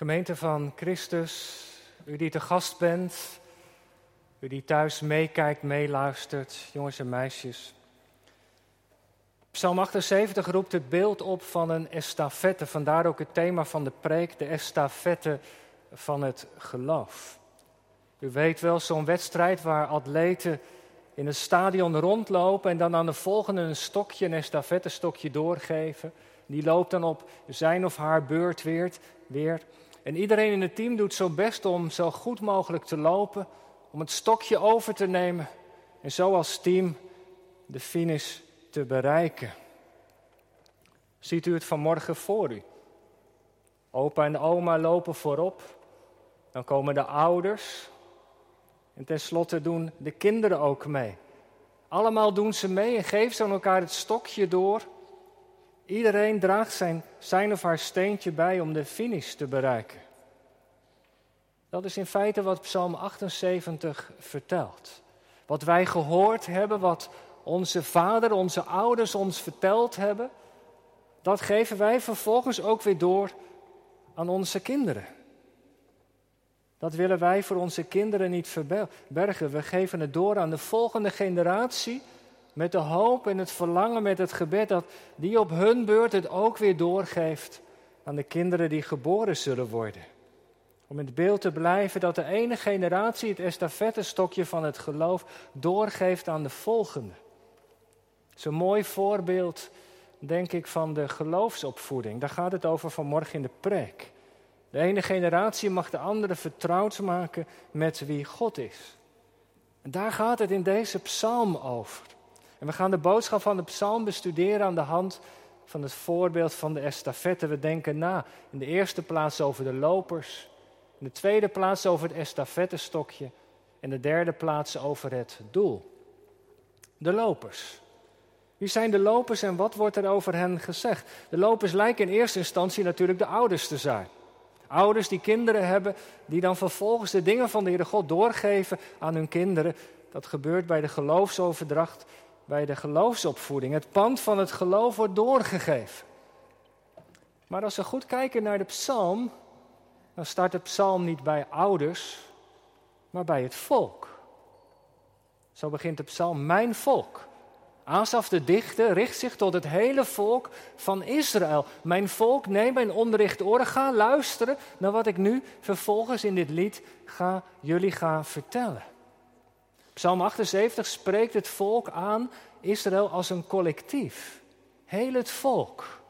Gemeente van Christus, u die te gast bent, u die thuis meekijkt, meeluistert, jongens en meisjes. Psalm 78 roept het beeld op van een estafette, vandaar ook het thema van de preek, de estafette van het geloof. U weet wel, zo'n wedstrijd waar atleten in een stadion rondlopen en dan aan de volgende een stokje, een estafettestokje doorgeven. Die loopt dan op zijn of haar beurt weer, weer. En iedereen in het team doet zo best om zo goed mogelijk te lopen, om het stokje over te nemen en zo als team de finish te bereiken. Ziet u het vanmorgen voor u? Opa en oma lopen voorop, dan komen de ouders en tenslotte doen de kinderen ook mee. Allemaal doen ze mee en geven ze aan elkaar het stokje door. Iedereen draagt zijn, zijn of haar steentje bij om de finish te bereiken. Dat is in feite wat Psalm 78 vertelt. Wat wij gehoord hebben, wat onze vader, onze ouders ons verteld hebben, dat geven wij vervolgens ook weer door aan onze kinderen. Dat willen wij voor onze kinderen niet verbergen. We geven het door aan de volgende generatie met de hoop en het verlangen, met het gebed dat die op hun beurt het ook weer doorgeeft aan de kinderen die geboren zullen worden. Om in het beeld te blijven dat de ene generatie het estafettestokje van het geloof doorgeeft aan de volgende. Het is een mooi voorbeeld, denk ik, van de geloofsopvoeding. Daar gaat het over vanmorgen in de preek. De ene generatie mag de andere vertrouwd maken met wie God is. En daar gaat het in deze psalm over. En we gaan de boodschap van de psalm bestuderen aan de hand van het voorbeeld van de estafette. We denken na in de eerste plaats over de lopers, in de tweede plaats over het estafettestokje en de derde plaats over het doel. De lopers. Wie zijn de lopers en wat wordt er over hen gezegd? De lopers lijken in eerste instantie natuurlijk de ouders te zijn. Ouders die kinderen hebben, die dan vervolgens de dingen van de Heere God doorgeven aan hun kinderen. Dat gebeurt bij de geloofsoverdracht, bij de geloofsopvoeding. Het pand van het geloof wordt doorgegeven. Maar als we goed kijken naar de psalm, dan start de psalm niet bij ouders, maar bij het volk. Zo begint de psalm, mijn volk. Asaf de dichter richt zich tot het hele volk van Israël. Mijn volk, neem mijn onderricht oren. Ga luisteren naar wat ik nu vervolgens in dit lied ga, jullie ga vertellen. Psalm 78 spreekt het volk aan, Israël als een collectief. Heel het volk.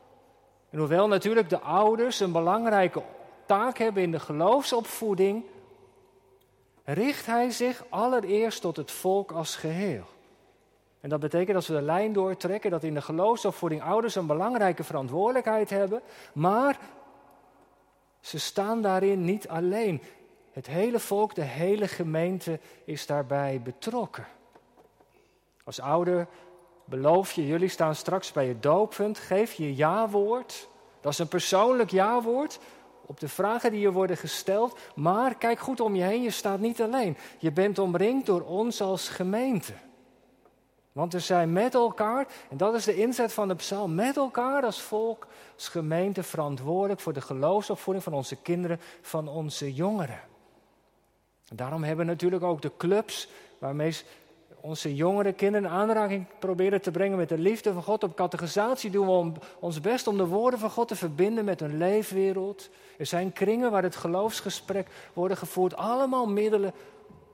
En hoewel natuurlijk de ouders een belangrijke taak hebben in de geloofsopvoeding, richt hij zich allereerst tot het volk als geheel. En dat betekent als we de lijn doortrekken dat in de geloofsopvoeding ouders een belangrijke verantwoordelijkheid hebben, maar ze staan daarin niet alleen. Het hele volk, de hele gemeente is daarbij betrokken. Als ouder beloof je, jullie staan straks bij je dooppunt, geef je ja-woord. Dat is een persoonlijk ja-woord op de vragen die je worden gesteld. Maar kijk goed om je heen, je staat niet alleen. Je bent omringd door ons als gemeente. Want we zijn met elkaar, en dat is de inzet van de psalm, met elkaar als volk, als gemeente verantwoordelijk voor de geloofsopvoeding van onze kinderen, van onze jongeren. Daarom hebben we natuurlijk ook de clubs waarmee onze jongere kinderen in aanraking proberen te brengen met de liefde van God. Op categorisatie doen we ons best om de woorden van God te verbinden met hun leefwereld. Er zijn kringen waar het geloofsgesprek wordt gevoerd. Allemaal middelen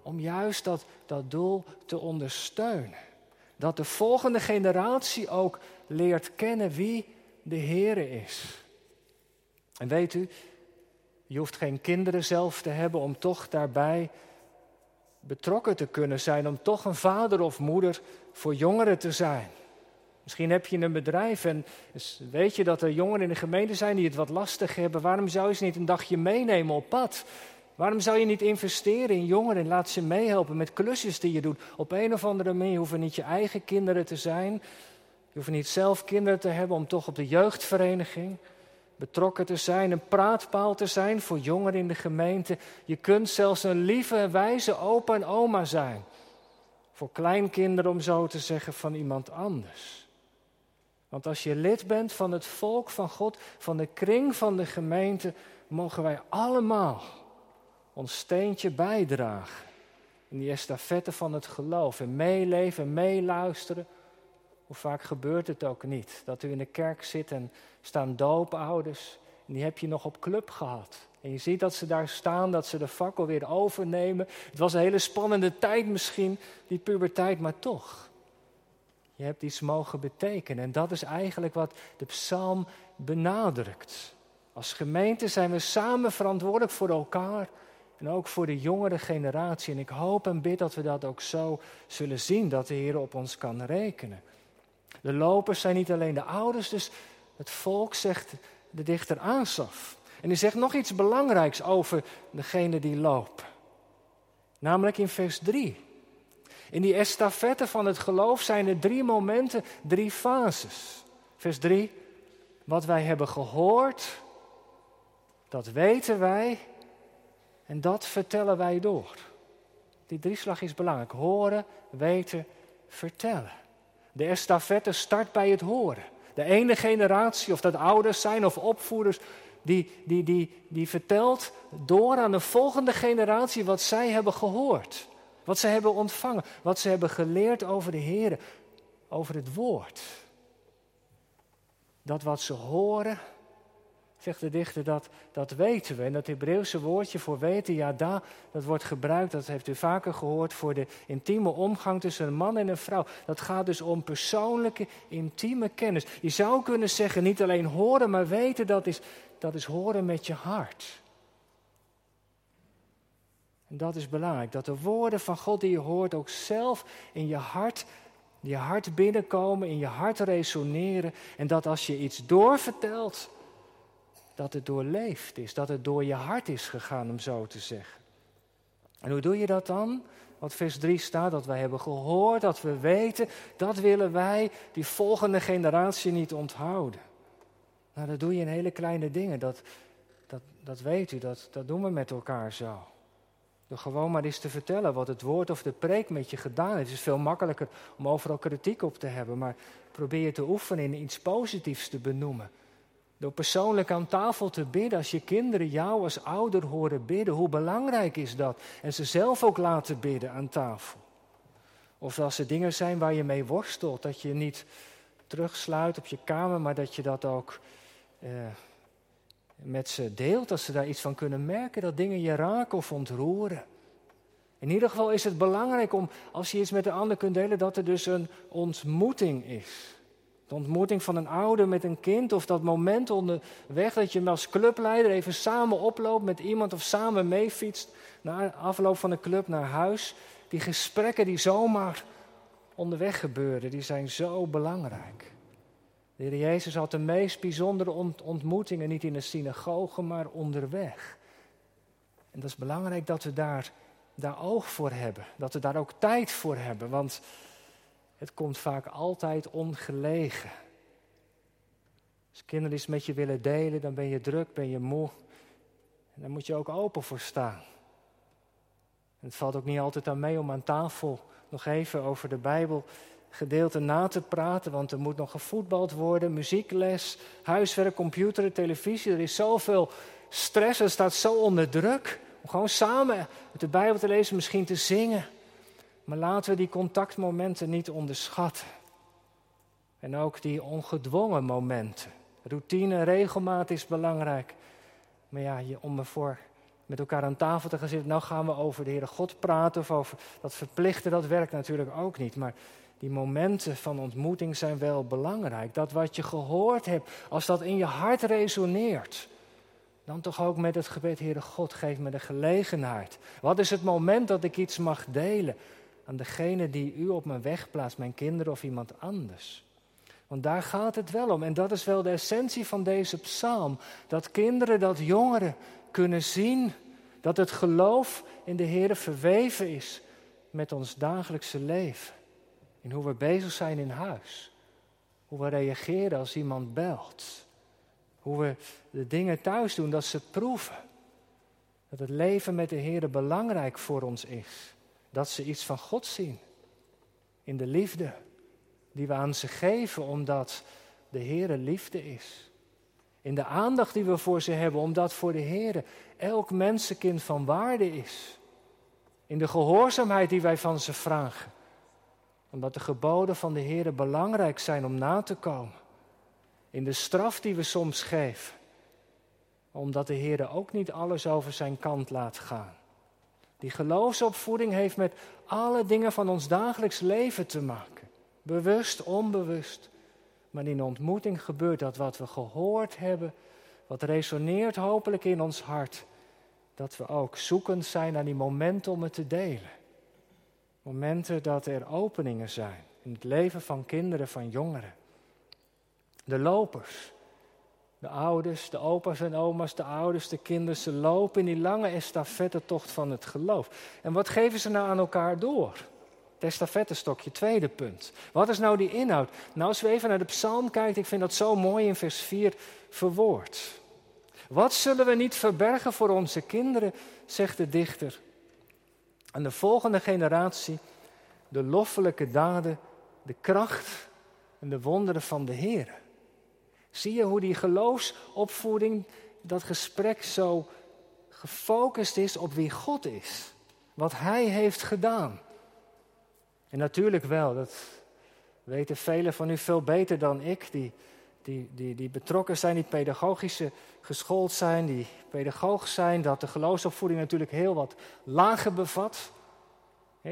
om juist dat, dat doel te ondersteunen. Dat de volgende generatie ook leert kennen wie de Heere is. En weet u, je hoeft geen kinderen zelf te hebben om toch daarbij betrokken te kunnen zijn, om toch een vader of moeder voor jongeren te zijn. Misschien heb je een bedrijf en weet je dat er jongeren in de gemeente zijn die het wat lastig hebben. Waarom zou je ze niet een dagje meenemen op pad? Waarom zou je niet investeren in jongeren en laat ze meehelpen met klusjes die je doet? Op een of andere manier hoeven niet je eigen kinderen te zijn. Je hoeft niet zelf kinderen te hebben om toch op de jeugdvereniging betrokken te zijn, een praatpaal te zijn voor jongeren in de gemeente. Je kunt zelfs een lieve en wijze opa en oma zijn. Voor kleinkinderen, om zo te zeggen, van iemand anders. Want als je lid bent van het volk van God, van de kring van de gemeente, mogen wij allemaal ons steentje bijdragen in die estafette van het geloof. En meeleven, meeluisteren. Hoe vaak gebeurt het ook niet? Dat u in de kerk zit en staan doopouders. En die heb je nog op club gehad. En je ziet dat ze daar staan, dat ze de fakkel weer overnemen. Het was een hele spannende tijd misschien, die puberteit, maar toch. Je hebt iets mogen betekenen. En dat is eigenlijk wat de psalm benadrukt. Als gemeente zijn we samen verantwoordelijk voor elkaar en ook voor de jongere generatie. En ik hoop en bid dat we dat ook zo zullen zien, dat de Heer op ons kan rekenen. De lopers zijn niet alleen de ouders, dus het volk zegt de dichter Asaf. En hij zegt nog iets belangrijks over degene die lopen. Namelijk in vers 3. In die estafette van het geloof zijn er drie momenten, drie fases. Vers 3. Wat wij hebben gehoord, dat weten wij en dat vertellen wij door. Die drieslag is belangrijk. Horen, weten, vertellen. De estafette start bij het horen. De ene generatie, of dat ouders zijn of opvoeders, die, die, die, die vertelt door aan de volgende generatie wat zij hebben gehoord. Wat ze hebben ontvangen. Wat ze hebben geleerd over de Heer. Over het woord. Dat wat ze horen, zegt de dichter, dat, dat weten we. En dat Hebreeuwse woordje voor weten, ja, da, dat wordt gebruikt, dat heeft u vaker gehoord, voor de intieme omgang tussen een man en een vrouw. Dat gaat dus om persoonlijke, intieme kennis. Je zou kunnen zeggen, niet alleen horen, maar weten, dat is, dat is horen met je hart. En dat is belangrijk, dat de woorden van God die je hoort ook zelf in je hart, je hart binnenkomen, in je hart resoneren. En dat als je iets doorvertelt, dat het doorleefd is, dat het door je hart is gegaan, om zo te zeggen. En hoe doe je dat dan? Wat vers 3 staat, dat wij hebben gehoord, dat we weten, dat willen wij die volgende generatie niet onthouden. Nou, dat doe je in hele kleine dingen, dat, dat, dat weet u, dat, dat doen we met elkaar zo. Door gewoon maar eens te vertellen wat het woord of de preek met je gedaan heeft. Het is veel makkelijker om overal kritiek op te hebben, maar probeer te oefenen in iets positiefs te benoemen. Door persoonlijk aan tafel te bidden, als je kinderen jou als ouder horen bidden, hoe belangrijk is dat? En ze zelf ook laten bidden aan tafel. Of als er dingen zijn waar je mee worstelt, dat je niet terugsluit op je kamer, maar dat je dat ook eh, met ze deelt, als ze daar iets van kunnen merken, dat dingen je raken of ontroeren. In ieder geval is het belangrijk om, als je iets met de ander kunt delen, dat er dus een ontmoeting is. De ontmoeting van een ouder met een kind of dat moment onderweg dat je als clubleider even samen oploopt met iemand of samen meefietst na afloop van de club naar huis. Die gesprekken die zomaar onderweg gebeuren, die zijn zo belangrijk. De Heer Jezus had de meest bijzondere ontmoetingen niet in de synagoge, maar onderweg. En dat is belangrijk dat we daar, daar oog voor hebben, dat we daar ook tijd voor hebben, want het komt vaak altijd ongelegen. Als kinderen iets met je willen delen, dan ben je druk, ben je moe. En daar moet je ook open voor staan. Het valt ook niet altijd aan mee om aan tafel nog even over de Bijbel gedeelte na te praten, want er moet nog gevoetbald worden, muziekles, huiswerk, computer, televisie. Er is zoveel stress, er staat zo onder druk. Om gewoon samen de Bijbel te lezen, misschien te zingen. Maar laten we die contactmomenten niet onderschatten. En ook die ongedwongen momenten. Routine, regelmaat is belangrijk. Maar ja, om ervoor met elkaar aan tafel te gaan zitten. Nou gaan we over de Heere God praten of over dat verplichten, dat werkt natuurlijk ook niet. Maar die momenten van ontmoeting zijn wel belangrijk. Dat wat je gehoord hebt, als dat in je hart resoneert, dan toch ook met het gebed, Heere God, geef me de gelegenheid. Wat is het moment dat ik iets mag delen aan degene die u op mijn weg plaatst, mijn kinderen of iemand anders? Want daar gaat het wel om. En dat is wel de essentie van deze psalm. Dat kinderen, dat jongeren kunnen zien dat het geloof in de Heer verweven is met ons dagelijkse leven. In hoe we bezig zijn in huis. Hoe we reageren als iemand belt. Hoe we de dingen thuis doen, dat ze proeven. Dat het leven met de Heer belangrijk voor ons is. Dat ze iets van God zien. In de liefde die we aan ze geven, omdat de Heer liefde is. In de aandacht die we voor ze hebben, omdat voor de Heer elk mensenkind van waarde is. In de gehoorzaamheid die wij van ze vragen. Omdat de geboden van de Heer belangrijk zijn om na te komen. In de straf die we soms geven. Omdat de Heer ook niet alles over zijn kant laat gaan. Die geloofsopvoeding heeft met alle dingen van ons dagelijks leven te maken. Bewust, onbewust. Maar in ontmoeting gebeurt dat wat we gehoord hebben, wat resoneert hopelijk in ons hart, dat we ook zoekend zijn naar die momenten om het te delen. Momenten dat er openingen zijn in het leven van kinderen, van jongeren. De lopers, de ouders, de opa's en oma's, de ouders, de kinderen, ze lopen in die lange estafettetocht van het geloof. En wat geven ze nou aan elkaar door? Het estafettestokje, tweede punt. Wat is nou die inhoud? Nou, als we even naar de psalm kijken, ik vind dat zo mooi in vers 4 verwoord. Wat zullen we niet verbergen voor onze kinderen, zegt de dichter. Aan de volgende generatie de loffelijke daden, de kracht en de wonderen van de Heer. Zie je hoe die geloofsopvoeding, dat gesprek zo gefocust is op wie God is. Wat Hij heeft gedaan. En natuurlijk wel, dat weten velen van u veel beter dan ik, die, die, die, die betrokken zijn, die pedagogische geschoold zijn, die pedagoog zijn, dat de geloofsopvoeding natuurlijk heel wat lager bevat.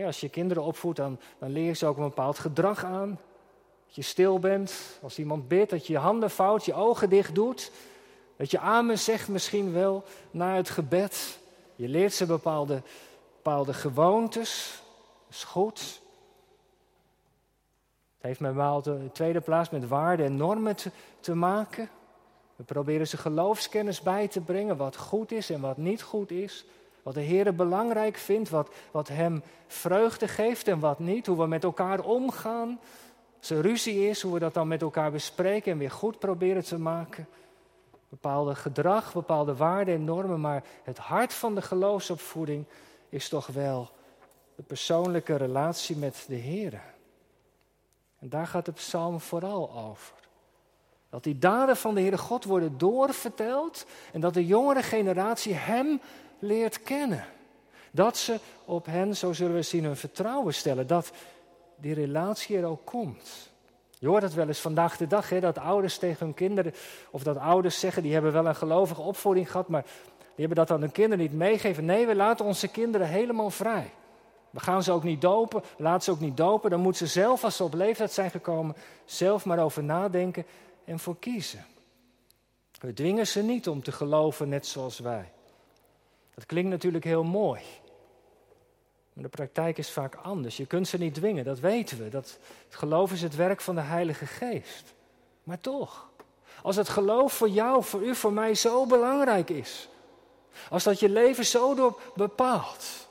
als je kinderen opvoedt, dan, dan leer je ze ook een bepaald gedrag aan. Je stil bent, als iemand bidt, dat je je handen vouwt, je ogen dicht doet. Dat je amen zegt misschien wel na het gebed. Je leert ze bepaalde, bepaalde gewoontes. Dat is goed. Het heeft met in de tweede plaats met waarden en normen te, te maken. We proberen ze geloofskennis bij te brengen, wat goed is en wat niet goed is. Wat de Heer belangrijk vindt, wat, wat Hem vreugde geeft en wat niet. Hoe we met elkaar omgaan. Er ruzie is, hoe we dat dan met elkaar bespreken en weer goed proberen te maken. Bepaalde gedrag, bepaalde waarden en normen. Maar het hart van de geloofsopvoeding is toch wel de persoonlijke relatie met de Heer. En daar gaat de psalm vooral over. Dat die daden van de Heere God worden doorverteld en dat de jongere generatie Hem leert kennen. Dat ze op hen, zo zullen we zien, hun vertrouwen stellen. Dat die relatie er ook komt. Je hoort het wel eens vandaag de dag, hè, dat ouders tegen hun kinderen, of dat ouders zeggen, die hebben wel een gelovige opvoeding gehad, maar die hebben dat aan hun kinderen niet meegegeven. Nee, we laten onze kinderen helemaal vrij. We gaan ze ook niet dopen, laat ze ook niet dopen. Dan moet ze zelf, als ze op leeftijd zijn gekomen, zelf maar over nadenken en voor kiezen. We dwingen ze niet om te geloven net zoals wij. Dat klinkt natuurlijk heel mooi. Maar de praktijk is vaak anders. Je kunt ze niet dwingen, dat weten we. Dat, het geloof is het werk van de Heilige Geest. Maar toch, als het geloof voor jou, voor u, voor mij zo belangrijk is. Als dat je leven zo door bepaalt.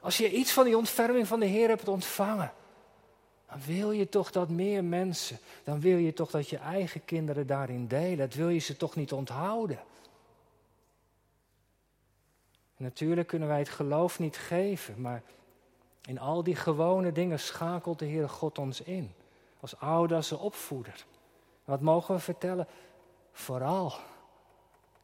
Als je iets van die ontferming van de Heer hebt ontvangen, dan wil je toch dat meer mensen, dan wil je toch dat je eigen kinderen daarin delen. Dat wil je ze toch niet onthouden. natuurlijk kunnen wij het geloof niet geven, maar in al die gewone dingen schakelt de Heere God ons in. Als ouder, als opvoeder. Wat mogen we vertellen? Vooral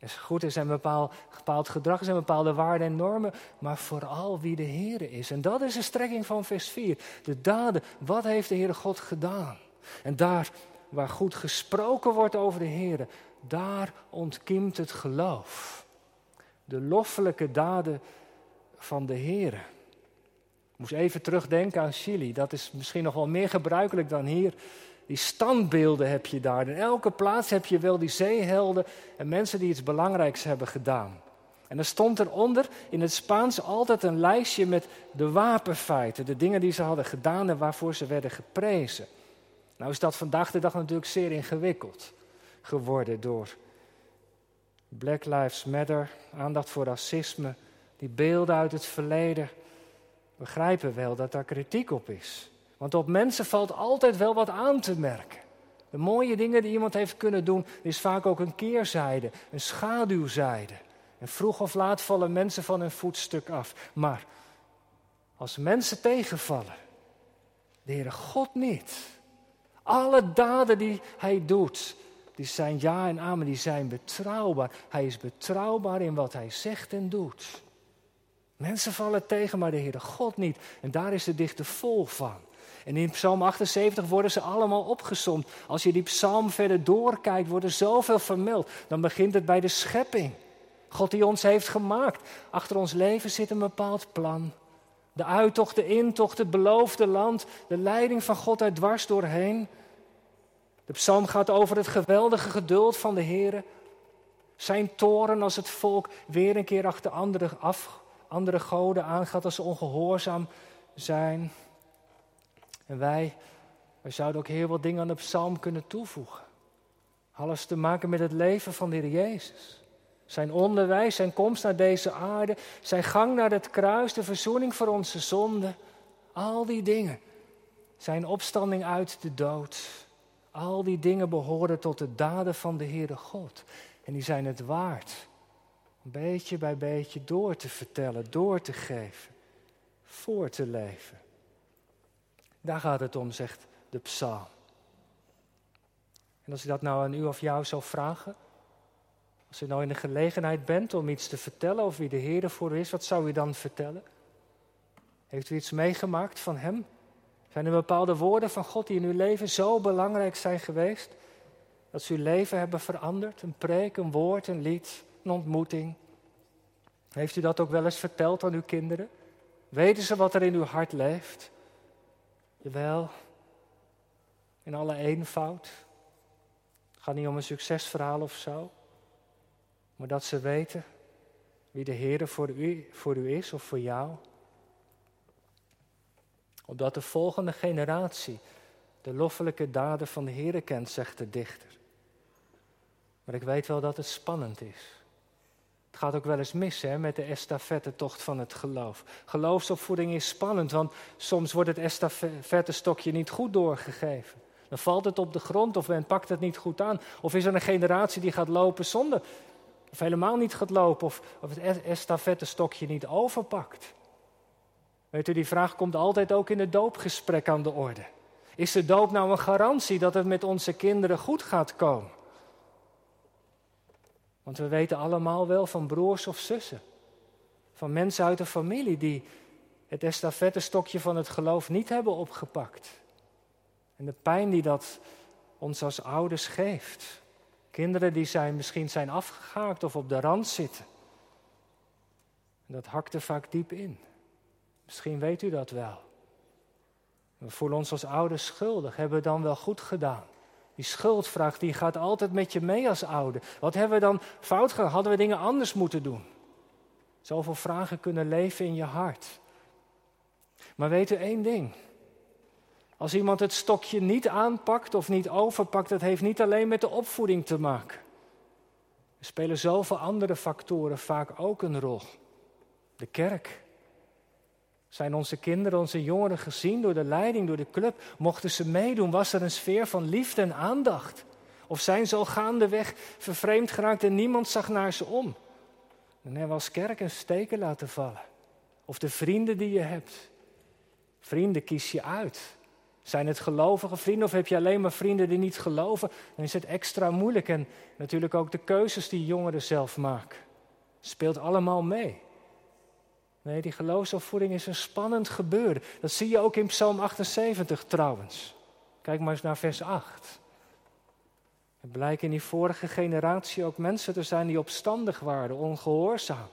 is goed, er zijn bepaald, bepaald gedrag, er zijn bepaalde waarden en normen, maar vooral wie de Heer is. En dat is de strekking van vers 4. De daden, wat heeft de Heere God gedaan? En daar waar goed gesproken wordt over de Heer, daar ontkiemt het geloof. De loffelijke daden van de Heer. Moest even terugdenken aan Chili. Dat is misschien nog wel meer gebruikelijk dan hier. Die standbeelden heb je daar. In elke plaats heb je wel die zeehelden en mensen die iets belangrijks hebben gedaan. En er stond eronder in het Spaans altijd een lijstje met de wapenfeiten, de dingen die ze hadden gedaan en waarvoor ze werden geprezen. Nou is dat vandaag de dag natuurlijk zeer ingewikkeld geworden door Black Lives Matter, aandacht voor racisme, die beelden uit het verleden. Begrijpen wel dat daar kritiek op is. Want op mensen valt altijd wel wat aan te merken. De mooie dingen die iemand heeft kunnen doen, is vaak ook een keerzijde, een schaduwzijde. En vroeg of laat vallen mensen van hun voetstuk af. Maar als mensen tegenvallen, de Heere God niet. Alle daden die Hij doet, die zijn ja en amen, die zijn betrouwbaar. Hij is betrouwbaar in wat hij zegt en doet. Mensen vallen tegen, maar de Heere God niet. En daar is de dichter vol van. En in Psalm 78 worden ze allemaal opgezomd. Als je die psalm verder doorkijkt, wordt er zoveel vermeld. Dan begint het bij de schepping. God die ons heeft gemaakt. Achter ons leven zit een bepaald plan. De uittocht, de intocht, het beloofde land, de leiding van God uit dwars doorheen. De psalm gaat over het geweldige geduld van de Heer. Zijn toren als het volk weer een keer achter andere, af, andere goden aangaat als ze ongehoorzaam zijn. En wij, wij zouden ook heel wat dingen aan de psalm kunnen toevoegen. Alles te maken met het leven van de Heer Jezus. Zijn onderwijs, zijn komst naar deze aarde, zijn gang naar het kruis, de verzoening voor onze zonden. Al die dingen. Zijn opstanding uit de dood. Al die dingen behoren tot de daden van de Heere God. En die zijn het waard beetje bij beetje door te vertellen, door te geven, voor te leven. Daar gaat het om, zegt de psalm. En als ik dat nou aan u of jou zou vragen, als u nou in de gelegenheid bent om iets te vertellen over wie de Heer voor u is, wat zou u dan vertellen? Heeft u iets meegemaakt van Hem? Zijn er bepaalde woorden van God die in uw leven zo belangrijk zijn geweest, dat ze uw leven hebben veranderd? Een preek, een woord, een lied, een ontmoeting. Heeft u dat ook wel eens verteld aan uw kinderen? Weten ze wat er in uw hart leeft? Jawel, in alle eenvoud. Het gaat niet om een succesverhaal of zo. Maar dat ze weten wie de Heer voor u, voor u is of voor jou. Opdat de volgende generatie de loffelijke daden van de Heer kent, zegt de dichter. Maar ik weet wel dat het spannend is. Het gaat ook wel eens mis hè, met de estafette-tocht van het geloof. Geloofsopvoeding is spannend, want soms wordt het estafette-stokje niet goed doorgegeven. Dan valt het op de grond of men pakt het niet goed aan. Of is er een generatie die gaat lopen zonder, of helemaal niet gaat lopen, of, of het estafette-stokje niet overpakt. Weet u, die vraag komt altijd ook in het doopgesprek aan de orde. Is de doop nou een garantie dat het met onze kinderen goed gaat komen? Want we weten allemaal wel van broers of zussen, van mensen uit de familie die het estafette-stokje van het geloof niet hebben opgepakt. En de pijn die dat ons als ouders geeft. Kinderen die zijn, misschien zijn afgehaakt of op de rand zitten. En dat hakt er vaak diep in. Misschien weet u dat wel. We voelen ons als ouders schuldig. Hebben we dan wel goed gedaan? Die schuldvraag die gaat altijd met je mee als ouder. Wat hebben we dan fout gedaan? Hadden we dingen anders moeten doen? Zoveel vragen kunnen leven in je hart. Maar weet u één ding. Als iemand het stokje niet aanpakt of niet overpakt, dat heeft niet alleen met de opvoeding te maken. Er spelen zoveel andere factoren vaak ook een rol. De kerk, zijn onze kinderen, onze jongeren gezien door de leiding, door de club? Mochten ze meedoen? Was er een sfeer van liefde en aandacht? Of zijn ze al gaandeweg vervreemd geraakt en niemand zag naar ze om? Dan hebben we als kerk een steken laten vallen. Of de vrienden die je hebt. Vrienden kies je uit. Zijn het gelovige vrienden of heb je alleen maar vrienden die niet geloven? Dan is het extra moeilijk. En natuurlijk ook de keuzes die jongeren zelf maken. Speelt allemaal mee. Nee, die geloofsopvoeding is een spannend gebeuren. Dat zie je ook in Psalm 78 trouwens. Kijk maar eens naar vers 8. Er blijken in die vorige generatie ook mensen te zijn die opstandig waren, ongehoorzaam.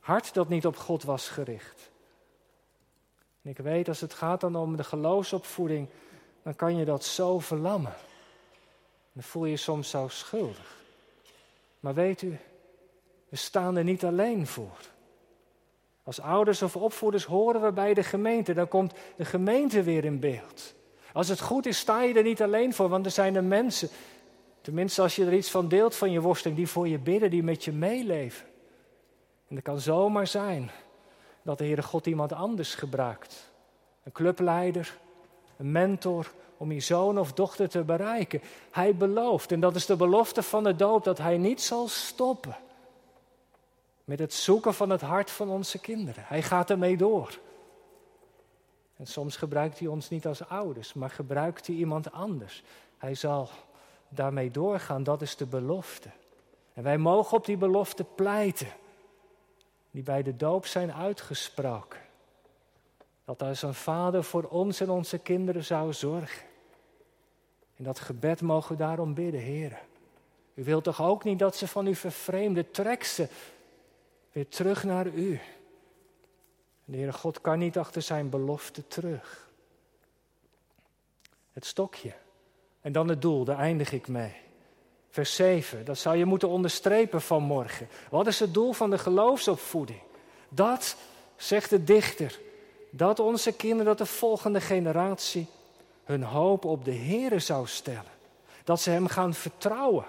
Hart dat niet op God was gericht. En ik weet, als het gaat dan om de geloofsopvoeding, dan kan je dat zo verlammen. Dan voel je je soms zo schuldig. Maar weet u, we staan er niet alleen voor. Als ouders of opvoeders horen we bij de gemeente, dan komt de gemeente weer in beeld. Als het goed is, sta je er niet alleen voor, want er zijn er mensen, tenminste als je er iets van deelt van je worsteling, die voor je bidden, die met je meeleven. En het kan zomaar zijn dat de Heere God iemand anders gebruikt. Een clubleider, een mentor, om je zoon of dochter te bereiken. Hij belooft, en dat is de belofte van de doop, dat hij niet zal stoppen met het zoeken van het hart van onze kinderen. Hij gaat ermee door. En soms gebruikt hij ons niet als ouders, maar gebruikt hij iemand anders. Hij zal daarmee doorgaan. Dat is de belofte. En wij mogen op die belofte pleiten, die bij de doop zijn uitgesproken. Dat als een vader voor ons en onze kinderen zou zorgen. In dat gebed mogen we daarom bidden, heren. U wilt toch ook niet dat ze van u vervreemden? Trek ze weer terug naar u. de Heere God kan niet achter zijn belofte terug. Het stokje. En dan het doel, daar eindig ik mee. Vers 7, dat zou je moeten onderstrepen vanmorgen. Wat is het doel van de geloofsopvoeding? Dat, zegt de dichter, dat onze kinderen, dat de volgende generatie hun hoop op de Heere zou stellen. Dat ze Hem gaan vertrouwen.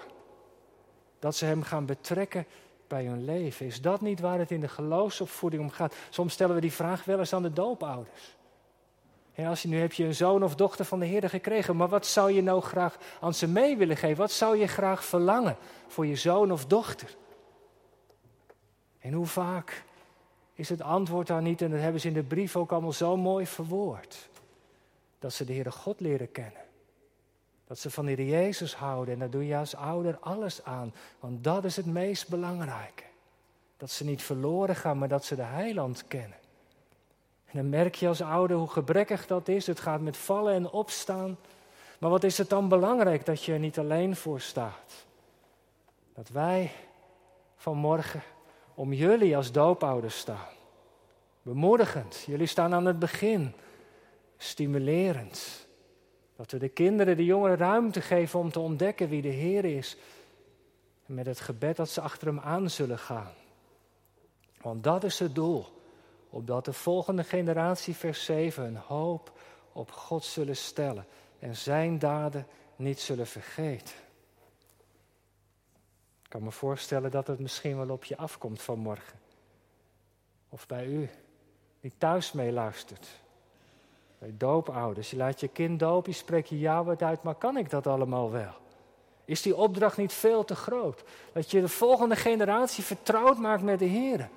Dat ze Hem gaan betrekken bij hun leven. Is dat niet waar het in de geloofsopvoeding om gaat? Soms stellen we die vraag wel eens aan de doopouders. Ja, als je, nu heb je een zoon of dochter van de Heer gekregen, maar wat zou je nou graag aan ze mee willen geven? Wat zou je graag verlangen voor je zoon of dochter? En hoe vaak is het antwoord daar niet, en dat hebben ze in de brief ook allemaal zo mooi verwoord, dat ze de Heere God leren kennen. Dat ze van de Jezus houden en daar doe je als ouder alles aan, want dat is het meest belangrijke. Dat ze niet verloren gaan, maar dat ze de heiland kennen. En dan merk je als ouder hoe gebrekkig dat is. Het gaat met vallen en opstaan. Maar wat is het dan belangrijk dat je er niet alleen voor staat? Dat wij vanmorgen om jullie als doopouders staan. Bemoedigend. Jullie staan aan het begin. Stimulerend. Dat we de kinderen, de jongeren ruimte geven om te ontdekken wie de Heer is. En met het gebed dat ze achter hem aan zullen gaan. Want dat is het doel opdat de volgende generatie, vers 7, een hoop op God zullen stellen en zijn daden niet zullen vergeten. Ik kan me voorstellen dat het misschien wel op je afkomt vanmorgen. Of bij u, die thuis meeluistert. Bij doopouders, je laat je kind dopen, je spreekt je ja uit, maar kan ik dat allemaal wel? Is die opdracht niet veel te groot? Dat je de volgende generatie vertrouwd maakt met de Heer.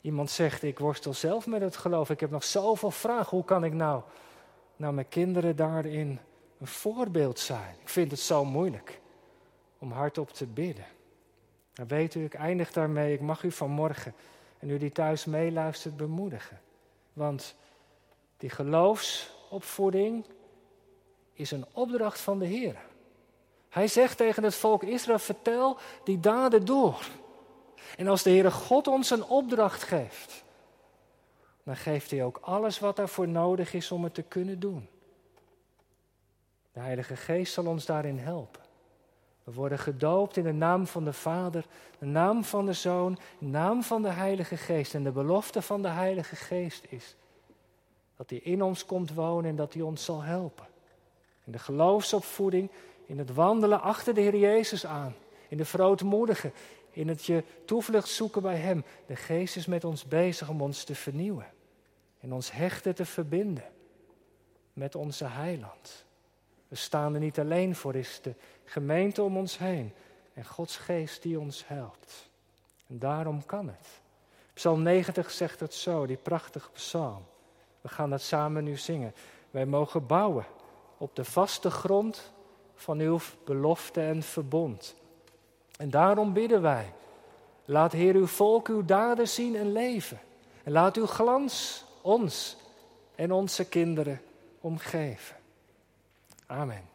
Iemand zegt, ik worstel zelf met het geloof. Ik heb nog zoveel vragen. Hoe kan ik nou, nou mijn kinderen daarin een voorbeeld zijn? Ik vind het zo moeilijk om hardop te bidden. Dan weet u, ik eindig daarmee. Ik mag u vanmorgen en u die thuis meeluistert bemoedigen. Want die geloofsopvoeding is een opdracht van de Heer. Hij zegt tegen het volk Israël, vertel die daden door. En als de Heere God ons een opdracht geeft, dan geeft Hij ook alles wat daarvoor nodig is om het te kunnen doen. De Heilige Geest zal ons daarin helpen. We worden gedoopt in de naam van de Vader, de naam van de Zoon, de naam van de Heilige Geest. En de belofte van de Heilige Geest is dat Hij in ons komt wonen en dat Hij ons zal helpen. In de geloofsopvoeding, in het wandelen achter de Heer Jezus aan, in de verootmoedigen, in het je toevlucht zoeken bij Hem. De Geest is met ons bezig om ons te vernieuwen en ons hechten te verbinden met onze Heiland. We staan er niet alleen voor, is de gemeente om ons heen en Gods Geest die ons helpt. En daarom kan het. Psalm 90 zegt het zo, die prachtige psalm. We gaan dat samen nu zingen. Wij mogen bouwen op de vaste grond van uw belofte en verbond. En daarom bidden wij. Laat Heer uw volk uw daden zien en leven. En laat uw glans ons en onze kinderen omgeven. Amen.